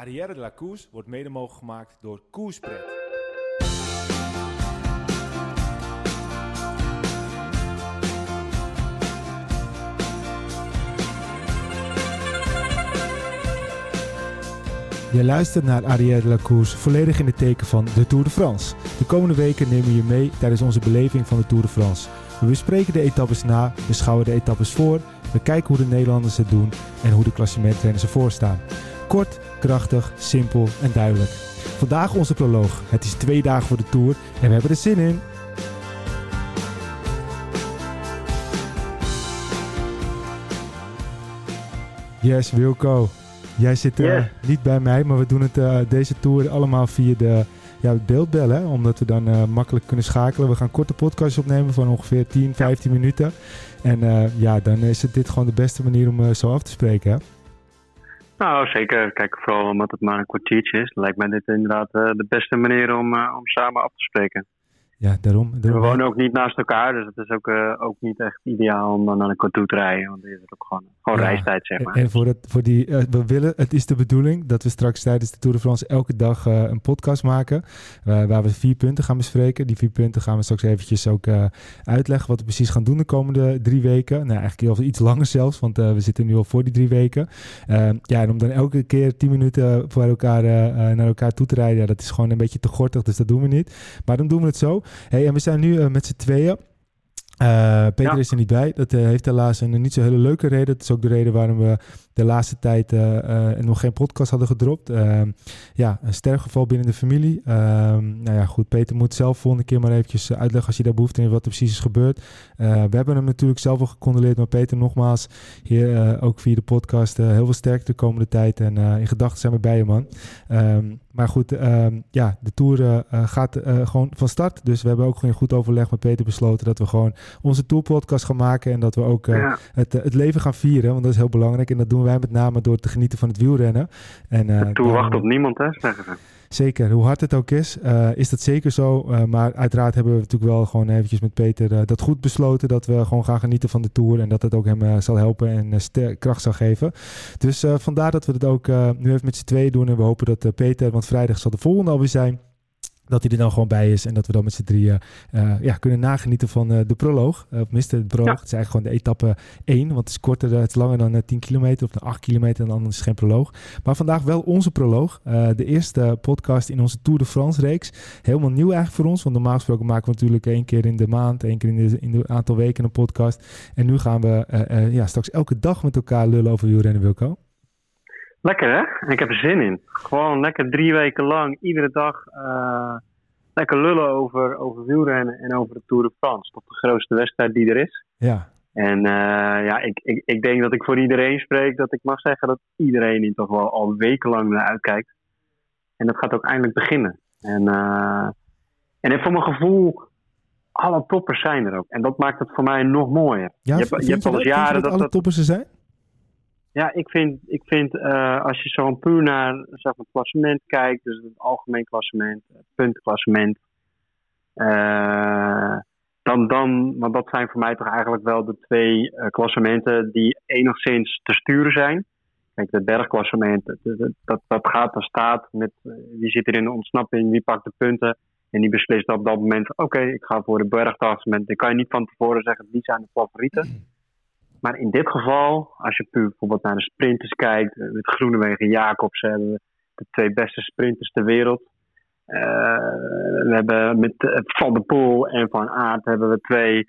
Arrière de la wordt mede mogelijk gemaakt door Koerspret. Je luistert naar Arrière de la Course, volledig in het teken van de Tour de France. De komende weken nemen we je mee tijdens onze beleving van de Tour de France. We bespreken de etappes na, beschouwen de etappes voor, we kijken hoe de Nederlanders het doen en hoe de klassementrenners ervoor staan. Kort, krachtig, simpel en duidelijk. Vandaag onze proloog. Het is twee dagen voor de Tour en we hebben er zin in. Yes, Wilco. Jij zit uh, niet bij mij, maar we doen het uh, deze tour allemaal via de ja, beeldbellen. Omdat we dan uh, makkelijk kunnen schakelen. We gaan korte podcasts opnemen van ongeveer 10, 15 minuten. En ja, dan is het dit gewoon de beste manier om zo af te spreken. Hè? Nou, zeker. Kijk, vooral omdat het maar een kwartiertje is. lijkt mij dit inderdaad de beste manier om, om samen af te spreken. Ja, daarom. We wonen ook niet naast elkaar, dus het is ook, uh, ook niet echt ideaal om dan naar een kwartier te rijden. Want dan is het ook gewoon, gewoon ja. reistijd, zeg maar. En voor, het, voor die, uh, we willen, het is de bedoeling dat we straks tijdens de Tour de France elke dag uh, een podcast maken. waar we vier punten gaan bespreken. Die vier punten gaan we straks eventjes ook uitleggen wat we precies gaan doen de komende drie weken. Nou, eigenlijk al iets langer zelfs, want we zitten nu al voor die drie weken. ja, en om dan elke keer tien minuten voor elkaar, naar elkaar toe te rijden, ja, dat is gewoon een beetje te gortig, dus dat doen we niet. Maar dan doen we het zo. Hey, en we zijn nu uh, met z'n tweeën. Uh, Peter ja. is er niet bij. Dat uh, heeft helaas een niet zo hele leuke reden. Dat is ook de reden waarom we de laatste tijd uh, nog geen podcast hadden gedropt. Ehm, ja, een sterfgeval binnen de familie. Ehm, nou ja, goed. Peter moet zelf volgende keer maar eventjes uitleggen als je daar behoefte in wat er precies is gebeurd. we hebben hem natuurlijk zelf al gecondoleerd. Maar Peter, nogmaals, hier ook via de podcast heel veel sterkte de komende tijd. En in gedachten zijn we bij je, man. Um, maar goed, ja, de Tour gaat gewoon van start. Dus we hebben ook gewoon goed overleg met Peter besloten dat we gewoon onze tourpodcast gaan maken. En dat we ook uh, ja. het, het leven gaan vieren. Want dat is heel belangrijk. En dat doen wij met name door te genieten van het wielrennen. En, de Tour wacht op niemand, hè, zeggen ze. Zeker, hoe hard het ook is, uh, is dat zeker zo. Uh, maar uiteraard hebben we natuurlijk wel gewoon eventjes met Peter uh, dat goed besloten. Dat we gewoon gaan genieten van de Tour. En dat het ook hem zal helpen en kracht zal geven. Dus vandaar dat we het ook nu even met z'n tweeën doen. En we hopen dat Peter, want vrijdag zal de volgende alweer zijn dat hij er dan gewoon bij is en dat we dan met z'n drieën uh, ja, kunnen nagenieten van uh, de proloog. Uh, of de proloog. Ja. Het is eigenlijk gewoon de etappe 1, want het is korter, het is langer dan 10 kilometer of 8 kilometer en dan is het geen proloog. Maar vandaag wel onze proloog. de eerste podcast in onze Tour de France reeks. Helemaal nieuw eigenlijk voor ons, want normaal gesproken maken we natuurlijk één keer in de maand, één keer in de, in de aantal weken een podcast. En nu gaan we ja, straks elke dag met elkaar lullen over wielrennen, Wilco. Lekker hè? Ik heb er zin in. Gewoon lekker drie weken lang, iedere dag uh, lekker lullen over, over wielrennen en over de Tour de France. Tot de grootste wedstrijd die er is. Ja. En uh, ja, ik, ik, ik denk dat ik voor iedereen spreek dat ik mag zeggen dat iedereen hier toch wel al wekenlang naar uitkijkt. En dat gaat ook eindelijk beginnen. En, uh, en voor mijn gevoel, alle toppers zijn er ook. En dat maakt het voor mij nog mooier. Ja, je hebt, je hebt al jaren dat, dat alle toppers er zijn? Ja, ik vind, ik vind uh, als je zo puur naar zeg maar, het klassement kijkt, dus het algemeen klassement, het puntenklassement, uh, dan, dan, want dat zijn voor mij toch eigenlijk wel de twee klassementen die enigszins te sturen zijn. Kijk, het bergklassement, dat, dat, gaat er staat met wie zit er in de ontsnapping, wie pakt de punten. En die beslist op dat moment, oké, ik ga voor de bergklassement. Dan kan je niet van tevoren zeggen, wie zijn de favorieten. Maar in dit geval, als je puur bijvoorbeeld naar de sprinters kijkt, eh, met Groenewegen en Jacobs hebben we de twee beste sprinters ter wereld. Uh, we hebben met uh, Van der Poel en Van Aert hebben we twee,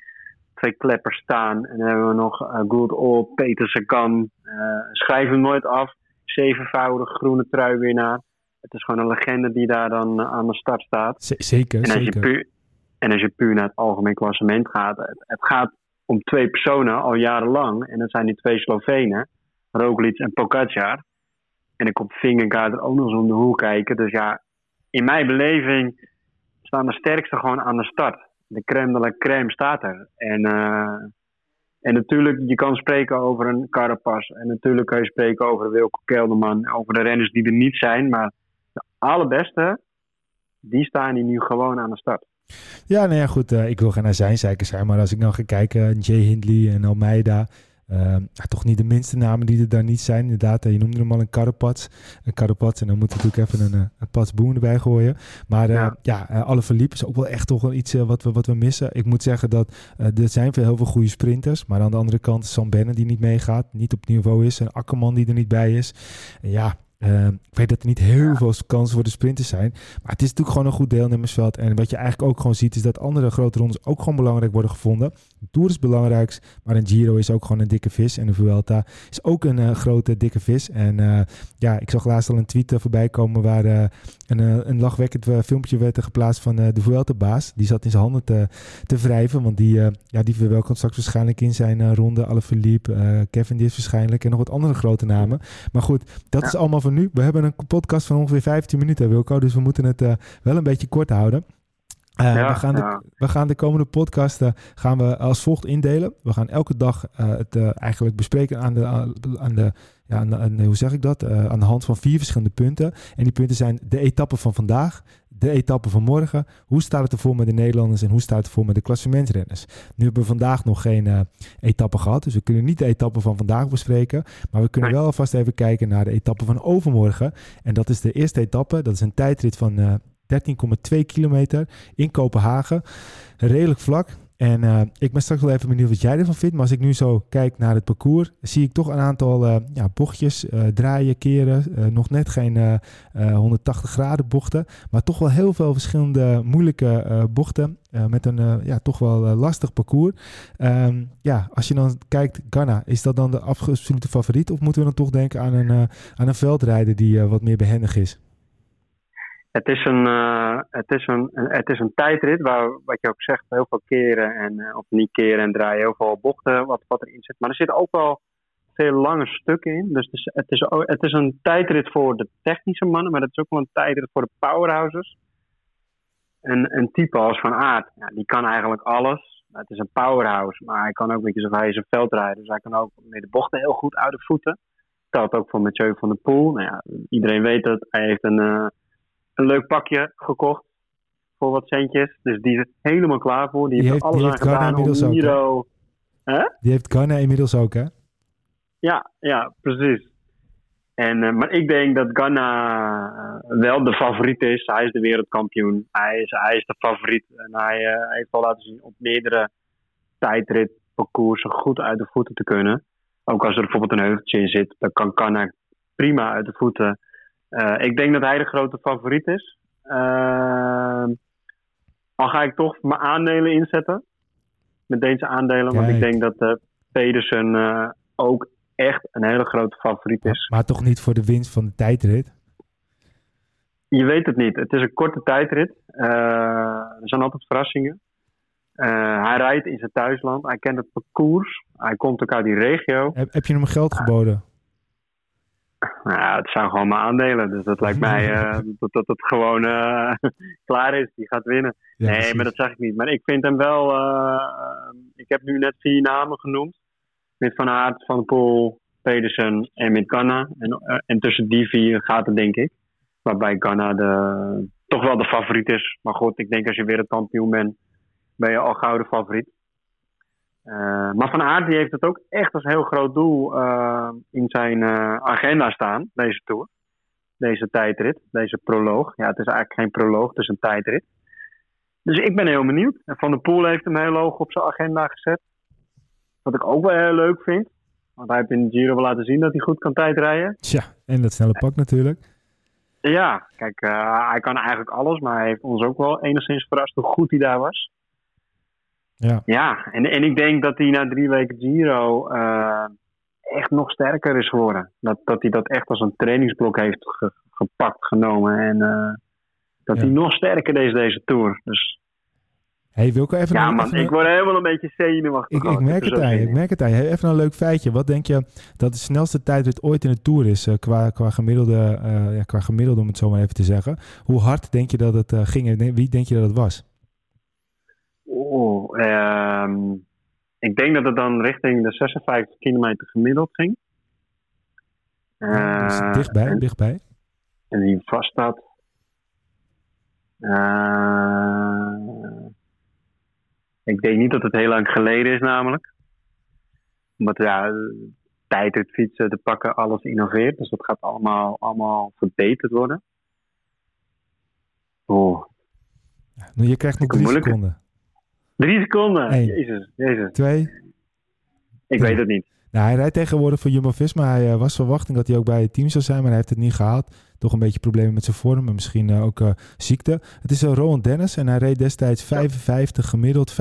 twee kleppers staan. En dan hebben we nog uh, Good Old Peter Sagan. schrijf hem nooit af. Zevenvoudig groene truiwinnaar. Het is gewoon een legende die daar dan aan de start staat. Zeker, en als zeker. Je puur, en als je puur naar het algemeen klassement gaat, het, het gaat om twee personen al jarenlang. En dat zijn die twee Slovenen, Roglic en Pogacar. En ik komt Vingegaard ook nog eens om de hoek kijken. Dus ja, in mijn beleving staan de sterkste gewoon aan de start. De crème de la crème staat er. En, uh, en natuurlijk, je kan spreken over een Carapaz. En natuurlijk kun je spreken over Wilco Kelderman. Over de renners die er niet zijn. Maar de allerbeste, die staan hier nu gewoon aan de start. Ja, nou ja, goed. Uh, ik wil geen zijn zeker zijn. Maar als ik nou ga kijken, Jay Hindley en Almeida. toch niet de minste namen die er daar niet zijn. Inderdaad, je noemde hem al een Karapats. Een Karapats en dan moeten we natuurlijk even een, een Pats Boom erbij gooien. Maar ja, ja alle verliep is ook wel echt toch wel iets wat, we, wat we missen. Ik moet zeggen dat er zijn veel, heel veel goede sprinters. Maar aan de andere kant Sam Benne die niet meegaat. Niet op niveau is. En Akkerman die er niet bij is. Ja, uh, ik weet dat er niet heel veel kansen voor de sprinters zijn. Maar het is natuurlijk gewoon een goed deelnemersveld. En wat je eigenlijk ook gewoon ziet, is dat andere grote rondes ook gewoon belangrijk worden gevonden. De Tour is belangrijk, maar een Giro is ook gewoon een dikke vis. En de Vuelta is ook een uh, grote dikke vis. En uh, ja, ik zag laatst al een tweet voorbij komen waar een, een lachwekkend filmpje werd geplaatst van de Vuelta-baas. Die zat in zijn handen te, te wrijven, want die, ja, die verwelkomt straks waarschijnlijk in zijn ronde. Alaphilippe, Kevin is waarschijnlijk en nog wat andere grote namen. Maar goed, dat is allemaal van nu. We hebben een podcast van ongeveer 15 minuten, Wilco. Dus we moeten het uh, wel een beetje kort houden. Uh, ja, we, gaan de, we gaan de komende podcast gaan we als volgt indelen. We gaan elke dag uh, het eigenlijk bespreken aan de, aan de ja, aan, aan, hoe zeg ik dat? aan de hand van vier verschillende punten. En die punten zijn de etappen van vandaag, de etappe van morgen. Hoe staat het ervoor met de Nederlanders en hoe staat het ervoor met de klassementsrenners? Nu hebben we vandaag nog geen uh, etappe gehad, dus we kunnen niet de etappe van vandaag bespreken. Maar we kunnen wel alvast even kijken naar de etappe van overmorgen. En dat is de eerste etappe. Dat is een tijdrit van uh, eh, 13,2 kilometer in Kopenhagen. Redelijk vlak. En uh, ik ben straks wel even benieuwd wat jij ervan vindt. Maar als ik nu zo kijk naar het parcours, zie ik toch een aantal uh, ja, bochtjes, uh, draaien, keren. nog net geen 180 graden bochten. Maar toch wel heel veel verschillende moeilijke bochten. met een ja, toch wel lastig parcours. Um, ja, als je dan kijkt, Ghana, is dat dan de absolute favoriet? Of moeten we dan toch denken aan een, aan een veldrijder die wat meer behendig is? Het is een, uh, het is een, het is een tijdrit waar, wat je ook zegt, heel veel keren en uh, of niet keren en draaien, heel veel bochten wat, wat erin zit. Maar er zitten ook wel veel lange stukken in. Dus het is, het, is, een tijdrit voor de technische mannen, maar het is ook wel een tijdrit voor de powerhouses. En een type als Van Aert, ja, die kan eigenlijk alles. Het is een powerhouse, maar hij kan ook, weet je, hij is een veldrijder, dus hij kan ook met de bochten heel goed uit de voeten. Dat telt ook voor Mathieu van der Poel. Nou ja, iedereen weet dat. Hij heeft een... Uh, een leuk pakje gekocht voor wat centjes. Dus die is helemaal klaar voor. Die, heeft, alles die heeft Ghana inmiddels ook. Die heeft Ghana inmiddels ook, hè? Ja, ja, precies. En, uh, maar ik denk dat Ghana uh, wel de favoriet is. Hij is de wereldkampioen. Hij is, hij is de favoriet. En hij uh, heeft al laten zien op meerdere tijdritparcoursen goed uit de voeten te kunnen. Ook als er bijvoorbeeld een heuveltje in zit, dan kan Ghana prima uit de voeten ik denk dat hij de grote favoriet is. Uh, al ga ik toch mijn aandelen inzetten. Met deze aandelen. Want ik denk dat uh, Pedersen ook echt een hele grote favoriet is. Maar, maar, toch niet voor de winst van de tijdrit? Je weet het niet. Het is een korte tijdrit. er zijn altijd verrassingen. hij rijdt in zijn thuisland. Hij kent het parcours. Hij komt ook uit die regio. Heb, heb je hem geld geboden? Nou, het zijn gewoon mijn aandelen. Dus dat lijkt mij uh, dat, dat het gewoon uh, klaar is. Die gaat winnen. nee, maar dat zeg ik niet. Maar ik vind hem wel... Uh, ik heb nu net vier namen genoemd. Met Van Aert, Van Poel, Pedersen en met Ganna. En, en tussen die vier gaat het, denk ik. Waarbij Ganna de, toch wel de favoriet is. Maar goed, ik denk als je weer het kampioen bent... ben je al gauw de favoriet. Uh, maar Van Aert die heeft het ook echt als heel groot doel uh, in zijn uh, agenda staan, deze Tour. Deze tijdrit, deze proloog. Ja, het is eigenlijk geen proloog, het is een tijdrit. Dus ik ben heel benieuwd. En Van der Poel heeft hem heel hoog op zijn agenda gezet. Wat ik ook wel heel leuk vind. Want hij heeft in de Giro wel laten zien dat hij goed kan tijdrijden. Tja, en dat snelle pak natuurlijk. Ja, kijk, hij kan eigenlijk alles. Maar hij heeft ons ook wel enigszins verrast hoe goed hij daar was. Ja, ja en, en ik denk dat hij na drie weken Giro uh, echt nog sterker is geworden. Dat, dat hij dat echt als een trainingsblok heeft gepakt, genomen. En uh, dat hij nog sterker is deze Tour. Dus Hey, Wilco, even ja, man, ik word helemaal een beetje zenuwachtig. Ik, ik, merk het aan je, ik merk het aan. Even een leuk feitje. Wat denk je dat de snelste tijdrit ooit in de Tour is? Uh, qua, qua, gemiddelde, uh, ja, qua gemiddelde, om het zo maar even te zeggen. Hoe hard denk je dat het uh, ging? Wie denk je dat het was? Oh, ehm, ik denk dat het dan richting de 56 kilometer gemiddeld ging. Uh, dichtbij, en, dichtbij. En die vast staat. Uh, ik denk niet dat het heel lang geleden is, namelijk. omdat ja, tijd het fietsen, de pakken, alles innoveert. Dus dat gaat allemaal, allemaal verbeterd worden. Oh. Nou, je krijgt nog drie seconden. Drie seconden? Eén. Jezus, jezus. Twee. Ik weet het niet. Nou, hij rijdt tegenwoordig voor Jumbo-Visma. Hij uh, was verwachting dat hij ook bij het team zou zijn, maar hij heeft het niet gehaald. Toch een beetje problemen met zijn vorm en misschien uh, ook uh, ziekte. Het is Rowan Dennis en hij reed destijds 55 gemiddeld,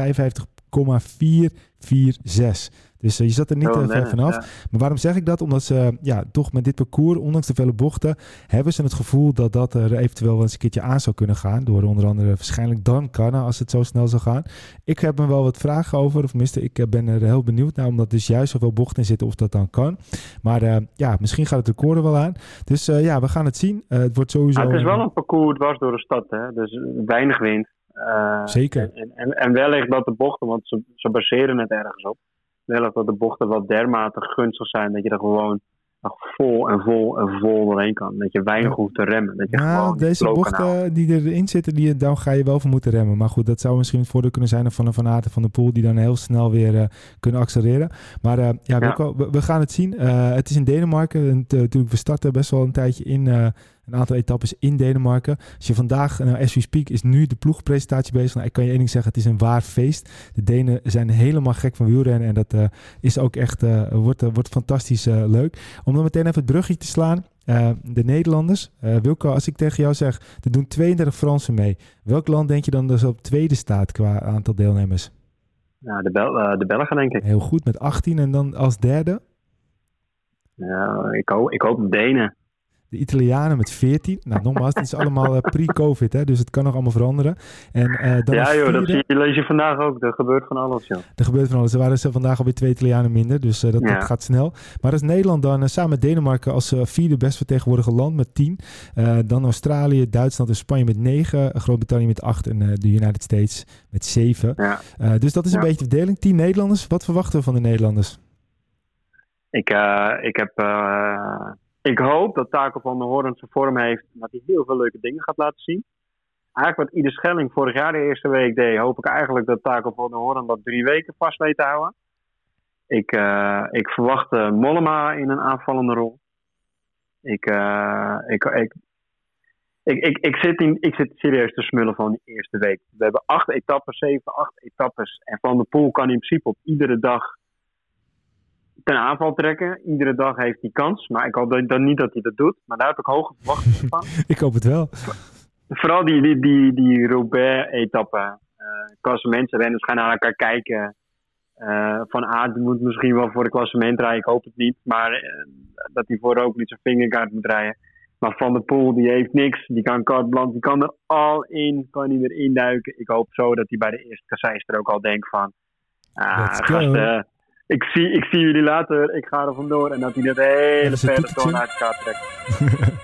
55,446. Dus uh, je zat er niet uh, ver vanaf. Maar waarom zeg ik dat? Omdat ze ja, toch met dit parcours, ondanks de vele bochten, hebben ze het gevoel dat dat er eventueel wel eens een keertje aan zou kunnen gaan. Door onder andere waarschijnlijk dan kan als het zo snel zou gaan. Ik heb me wel wat vragen over. Of tenminste, ik ben er heel benieuwd naar. Omdat dus juist zoveel bochten in zitten of dat dan kan. Maar uh, ja, misschien gaat het record er wel aan. Dus ja, we gaan het zien. het wordt sowieso... Ah, het is wel een parcours dwars door de stad. Hè? Dus weinig wind. Zeker. En, en, en wellicht dat de bochten, want ze, ze baseren het ergens op wel dat de bochten wat dermate gunstig zijn dat je er gewoon vol en vol en vol doorheen kan. Dat je weinig hoeft te remmen. Dat je nou, gewoon deze bochten die erin zitten, die, dan ga je wel voor moeten remmen. Maar goed, dat zou misschien het voordeel kunnen zijn van een Van Aert van de Poel die dan heel snel weer uh, kunnen accelereren. Maar uh, ja, ja. We, we, gaan het zien. Uh, het is in Denemarken. En, natuurlijk, we starten best wel een tijdje in een aantal etappes in Denemarken. Als je vandaag, nou, as we speak, is nu de ploegpresentatie bezig. Nou, ik kan je één ding zeggen, het is een waar feest. De Denen zijn helemaal gek van wielrennen en dat uh, is ook echt, uh, wordt, wordt fantastisch leuk. Om dan meteen even het brugje te slaan. de Nederlanders. Wilco, als ik tegen jou zeg, er doen 32 Fransen mee. Welk land denk je dan dat op tweede staat qua aantal deelnemers? Ja, de, Bel de Belgen denk ik. Heel goed, met 18 en dan als derde? Ja, ik, hoop, ik hoop Denen de Italianen met 14. Nou, nogmaals, het is allemaal uh, pre-COVID, hè, dus het kan nog allemaal veranderen. En, uh, dan ja, joh, dat zie je, lees je vandaag ook. Er gebeurt van alles, joh. Er gebeurt van alles. Er waren ze vandaag alweer twee Italianen minder, dus uh, dat, ja. dat, gaat snel. Maar is Nederland dan samen met Denemarken als vierde best vertegenwoordigde land met 10. dan Australië, Duitsland en Spanje met 9. Groot-Brittannië met 8 en de United States met 7. Ja. dus dat is een beetje de verdeling. 10 Nederlanders. Wat verwachten we van de Nederlanders? Ik, ik heb ik hoop dat Taco van der Hoorn zijn vorm heeft. Dat hij heel veel leuke dingen gaat laten zien. Eigenlijk wat Ieder Schelling vorig jaar de eerste week deed. Hoop ik eigenlijk dat Taco van der Hoorn dat drie weken vast weet te houden. Ik, uh, ik verwacht uh, Mollema in een aanvallende rol. Ik, uh, ik, ik, ik, ik, ik, zit in, ik zit serieus te smullen van die eerste week. We hebben acht etappes, zeven, acht etappes. En Van der Poel kan in principe op iedere dag ten aanval trekken. Iedere dag heeft hij kans. Maar ik hoop dan niet dat hij dat doet. Maar daar heb ik hoge verwachtingen van. ik hoop het wel. Vooral die, die, die, die Robert-etappe. Uh, renners gaan naar elkaar kijken. Uh, van Aert moet misschien wel voor de klassement rijden. Ik hoop het niet. Maar uh, dat hij voor ook niet zijn vingerkaart moet rijden. Maar Van der Poel, die heeft niks. Die kan carte Die kan er al in. Kan hij erin duiken. Ik hoop zo dat hij bij de eerste kasseis er ook al denkt van... Ah, gasten, ik zie, ik zie jullie later, ik ga er vandoor. En dat hij net hele verder door naar elkaar trekt.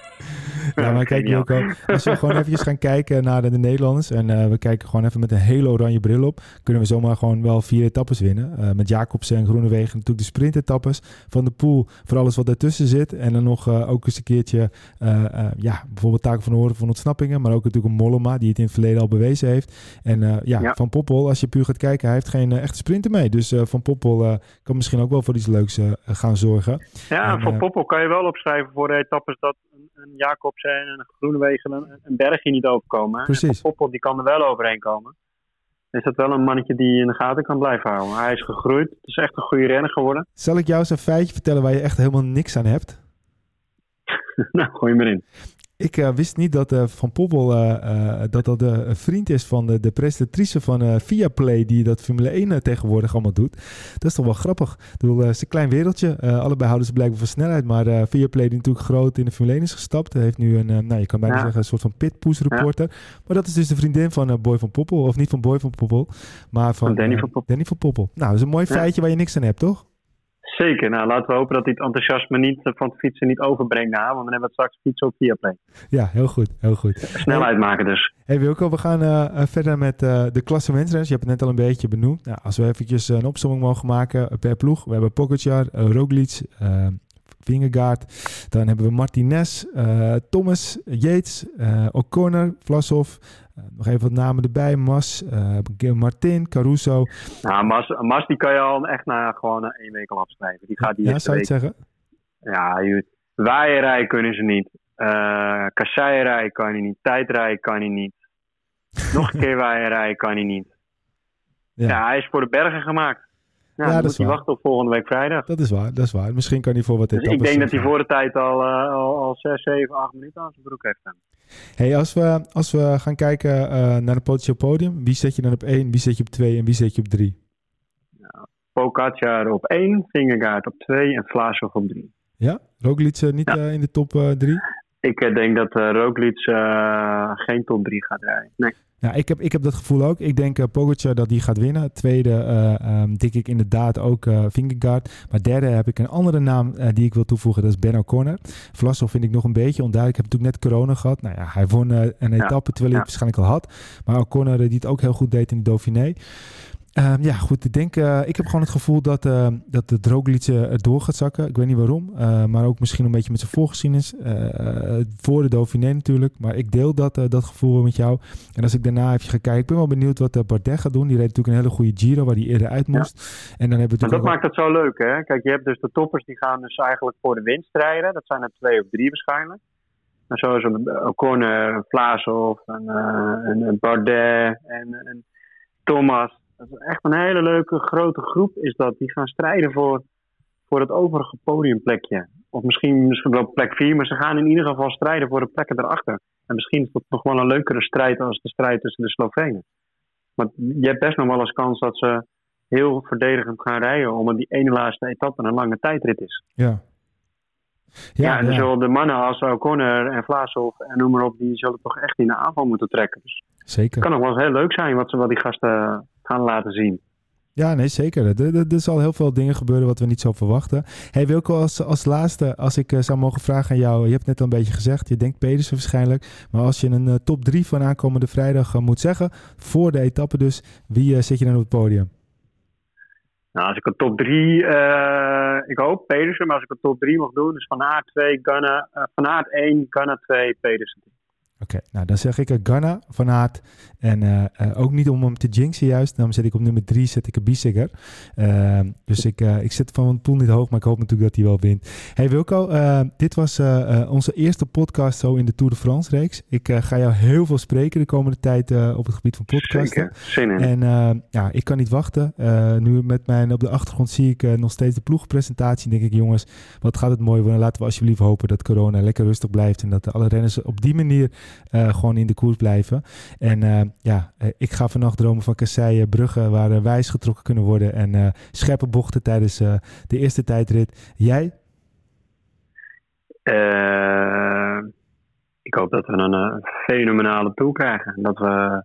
Ja, maar kijk. Als we gewoon even gaan kijken naar de, de Nederlanders. En uh, we kijken gewoon even met een hele oranje bril op. Kunnen we zomaar gewoon wel vier etappes winnen. Uh, met Jacobsen en Groenewegen natuurlijk de sprintetappes. Van de Poel voor alles wat ertussen zit. En dan nog uh, ook eens een keertje. ja, bijvoorbeeld Taken van Horen van ontsnappingen. Maar ook natuurlijk een Mollema die het in het verleden al bewezen heeft. En ja, ja, Van Poppel, als je puur gaat kijken, hij heeft geen echte sprinter mee. Dus Van Poppel kan misschien ook wel voor iets leuks gaan zorgen. Ja, en, Van Poppel kan je wel opschrijven voor de etappes dat een Jacobsen en een Groenewegen een, een bergje niet overkomen. Precies. Poppel die kan er wel overheen komen. Is dat wel een mannetje die in de gaten kan blijven houden. Hij is gegroeid. Het is echt een goede renner geworden. Zal ik jou eens een feitje vertellen waar je echt helemaal niks aan hebt? nou, gooi je maar in. Ik uh, wist niet dat uh, Van Poppel uh, dat dat een vriend is van de, de presentatrice van Viaplay die dat Formule 1 tegenwoordig allemaal doet. Dat is toch wel grappig. Ik bedoel, het is een klein wereldje. allebei houden ze blijkbaar van snelheid. Maar Viaplay die natuurlijk groot in de Formule 1 is gestapt. heeft nu een, nou je kan bijna zeggen, een soort van pitpoes reporter. Maar dat is dus de vriendin van Boy van Poppel. Of niet van Boy van Poppel, maar van, Danny, van Poppel. Danny van Poppel. Nou, dat is een mooi feitje waar je niks aan hebt, toch? Zeker. Nou, laten we hopen dat hij het enthousiasme niet, eh, van het fietsen niet overbrengt naar Want dan hebben we straks fietsen op Viaplay. Ja, heel goed. Heel goed. Snelheid maken dus. Hey Wilco, we gaan uh, verder met uh, de klassementsrenners. Je hebt het net al een beetje benoemd. Nou, als we eventjes een opzomming mogen maken per ploeg. We hebben Pogacar, uh, Roglic, Vingegaard. Dan hebben we Martinez, Thomas, Yates, O'Connor, Vlasov. nog even wat namen erbij. Mas, Martin, Caruso. Nou, Mas, Mas die kan je al echt na gewoon één week al afschrijven. Die gaat die ja, zou je het zeggen? Ja, waaierij kunnen ze niet. Uh, kasseierij kan hij niet. Tijdrij kan hij niet. Nog een keer waaierij kan hij niet. Ja. ja. hij is voor de bergen gemaakt. Ja, ja dat moet hij wachten op volgende week vrijdag. Dat is waar, dat is waar. Misschien kan hij voor wat dus Ik denk dat hij voor de tijd al, uh, al, al 6, 7, 8 minuten aan zijn broek heeft staan. Hey, als, we, als we gaan kijken uh, naar het potentieel podium, wie zet je dan op 1, wie zet je op 2 en wie zet je op 3? Nou, Pogacar op 1, Vingegaard op 2 en Vlaasov op 3. Ja? Roglic uh, niet in de top 3? Ik denk dat Roglic geen top 3 gaat rijden. Nee. Ja, ik heb, ik heb dat gevoel ook. Ik denk uh, Pogacar dat die gaat winnen. Tweede uh, um, denk ik inderdaad ook uh, Vingegaard. Maar derde heb ik een andere naam die ik wil toevoegen. Dat is Ben O'Connor. Vlasov vind ik nog een beetje onduidelijk. Ik heb natuurlijk net corona gehad. Nou ja, hij won een etappe terwijl hij het waarschijnlijk al had. Maar O'Connor die het ook heel goed deed in de Dauphiné. Ehm, ja, goed. Ik denk, uh, ik heb gewoon het gevoel dat, uh, dat de Droglice er door gaat zakken. Ik weet niet waarom, uh, maar ook misschien een beetje met zijn voorgeschiedenis. voor de Dauphiné natuurlijk, maar ik deel dat, dat gevoel met jou. En als ik daarna even ga kijken, ik ben wel benieuwd wat Bardet gaat doen. Die reed natuurlijk een hele goede Giro, waar hij eerder uit moest. En dan hebben we dat maakt het zo leuk, hè? Kijk, je hebt dus de toppers die gaan dus eigenlijk voor de winst rijden. Dat zijn er twee of drie waarschijnlijk. En zoals Ocon, Vlaasov en, en Bardet en, en Thomas dat is echt een hele leuke grote groep is dat. Die gaan strijden voor, voor het overige podiumplekje. Of misschien, misschien wel plek 4, maar ze gaan in ieder geval strijden voor de plekken erachter. En misschien is dat nog wel een leukere strijd als de strijd tussen de Slovenen. Maar je hebt best nog wel eens kans dat ze heel verdedigend gaan rijden, omdat die ene laatste etappe een lange tijdrit is. Ja. Ja, ja en zowel de mannen als O'Connor en Vlaashoff en noem maar op, die zullen toch echt in de aanval moeten trekken. Dus Zeker. Het kan nog wel eens heel leuk zijn wat, ze, wat die gasten gaan laten zien. Ja, nee, zeker. Er, er, zal heel veel dingen gebeuren wat we niet zo verwachten. Hey Wilco, als, als laatste, als ik uh, zou mogen vragen aan jou. Je hebt net al een beetje gezegd, je denkt Pedersen waarschijnlijk. Maar als je een uh, top 3 van aankomende vrijdag uh, moet zeggen, voor de etappe dus, wie zit je dan op het podium? Nou, als ik een top 3, ik hoop Pedersen, maar als ik een top 3 mag doen, dus Van Aert 2, Gunna, Van Aert 1, Gunna 2, Pedersen Oké, nou dan zeg ik uh, Ghana van Aert. En uh, uh, ook niet om hem te jinxen juist. Dan zet ik op nummer drie zet ik een Bissiger. Ehm, dus ik, ik zet van mijn pool niet hoog, maar ik hoop natuurlijk dat hij wel wint. Hey Wilco, dit was onze eerste podcast zo in de Tour de France reeks. Ik ga jou heel veel spreken de komende tijd op het gebied van podcasten. Zeker, En ja, ik kan niet wachten. nu met mijn op de achtergrond zie ik nog steeds de ploegpresentatie. denk ik, jongens, wat gaat het mooi worden. Laten we alsjeblieft hopen dat corona lekker rustig blijft. En dat alle renners op die manier uh, gewoon in de koers blijven. En uh, ja, uh, ik ga vannacht dromen van kasseien, bruggen waar wijs getrokken kunnen worden. En scherpe bochten tijdens de eerste tijdrit. Jij? ik hoop dat we een fenomenale tool krijgen. Dat we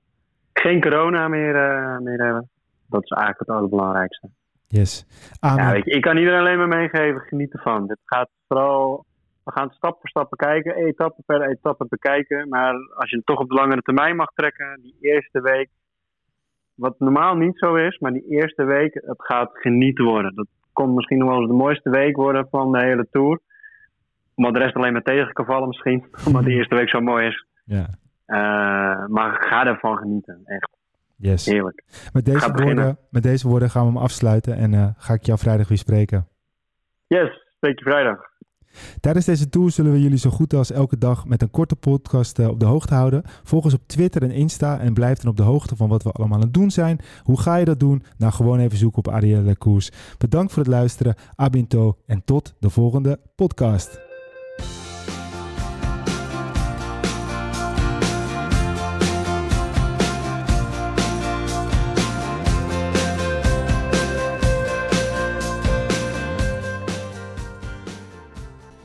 geen corona meer, meer hebben. Dat is eigenlijk het allerbelangrijkste. Yes. Ja, weet je, ik kan iedereen alleen maar meegeven, geniet ervan. Dit gaat vooral we gaan stap voor stap kijken, etappe per etappe bekijken. Maar als je het toch op de langere termijn mag trekken, die eerste week, wat normaal niet zo is, maar die eerste week, het gaat genieten worden. Dat komt misschien nog wel eens de mooiste week worden van de hele tour. Omdat de rest alleen maar tegen kan vallen misschien, omdat die eerste week zo mooi is. Ja. Uh, maar ga ervan genieten, echt. Yes. Heerlijk. Met deze, woorden, met deze woorden gaan we hem afsluiten en uh, ga ik jou vrijdag weer spreken. Yes, spreek je vrijdag. Tijdens deze tour zullen we jullie zo goed als elke dag met een korte podcast uh, op de hoogte houden. Volg ons op Twitter en Insta en blijf dan op de hoogte van wat we allemaal aan het doen zijn. Hoe ga je dat doen? Nou, gewoon even zoeken op Arielle Koers. Bedankt voor het luisteren, Abinto en tot de volgende podcast.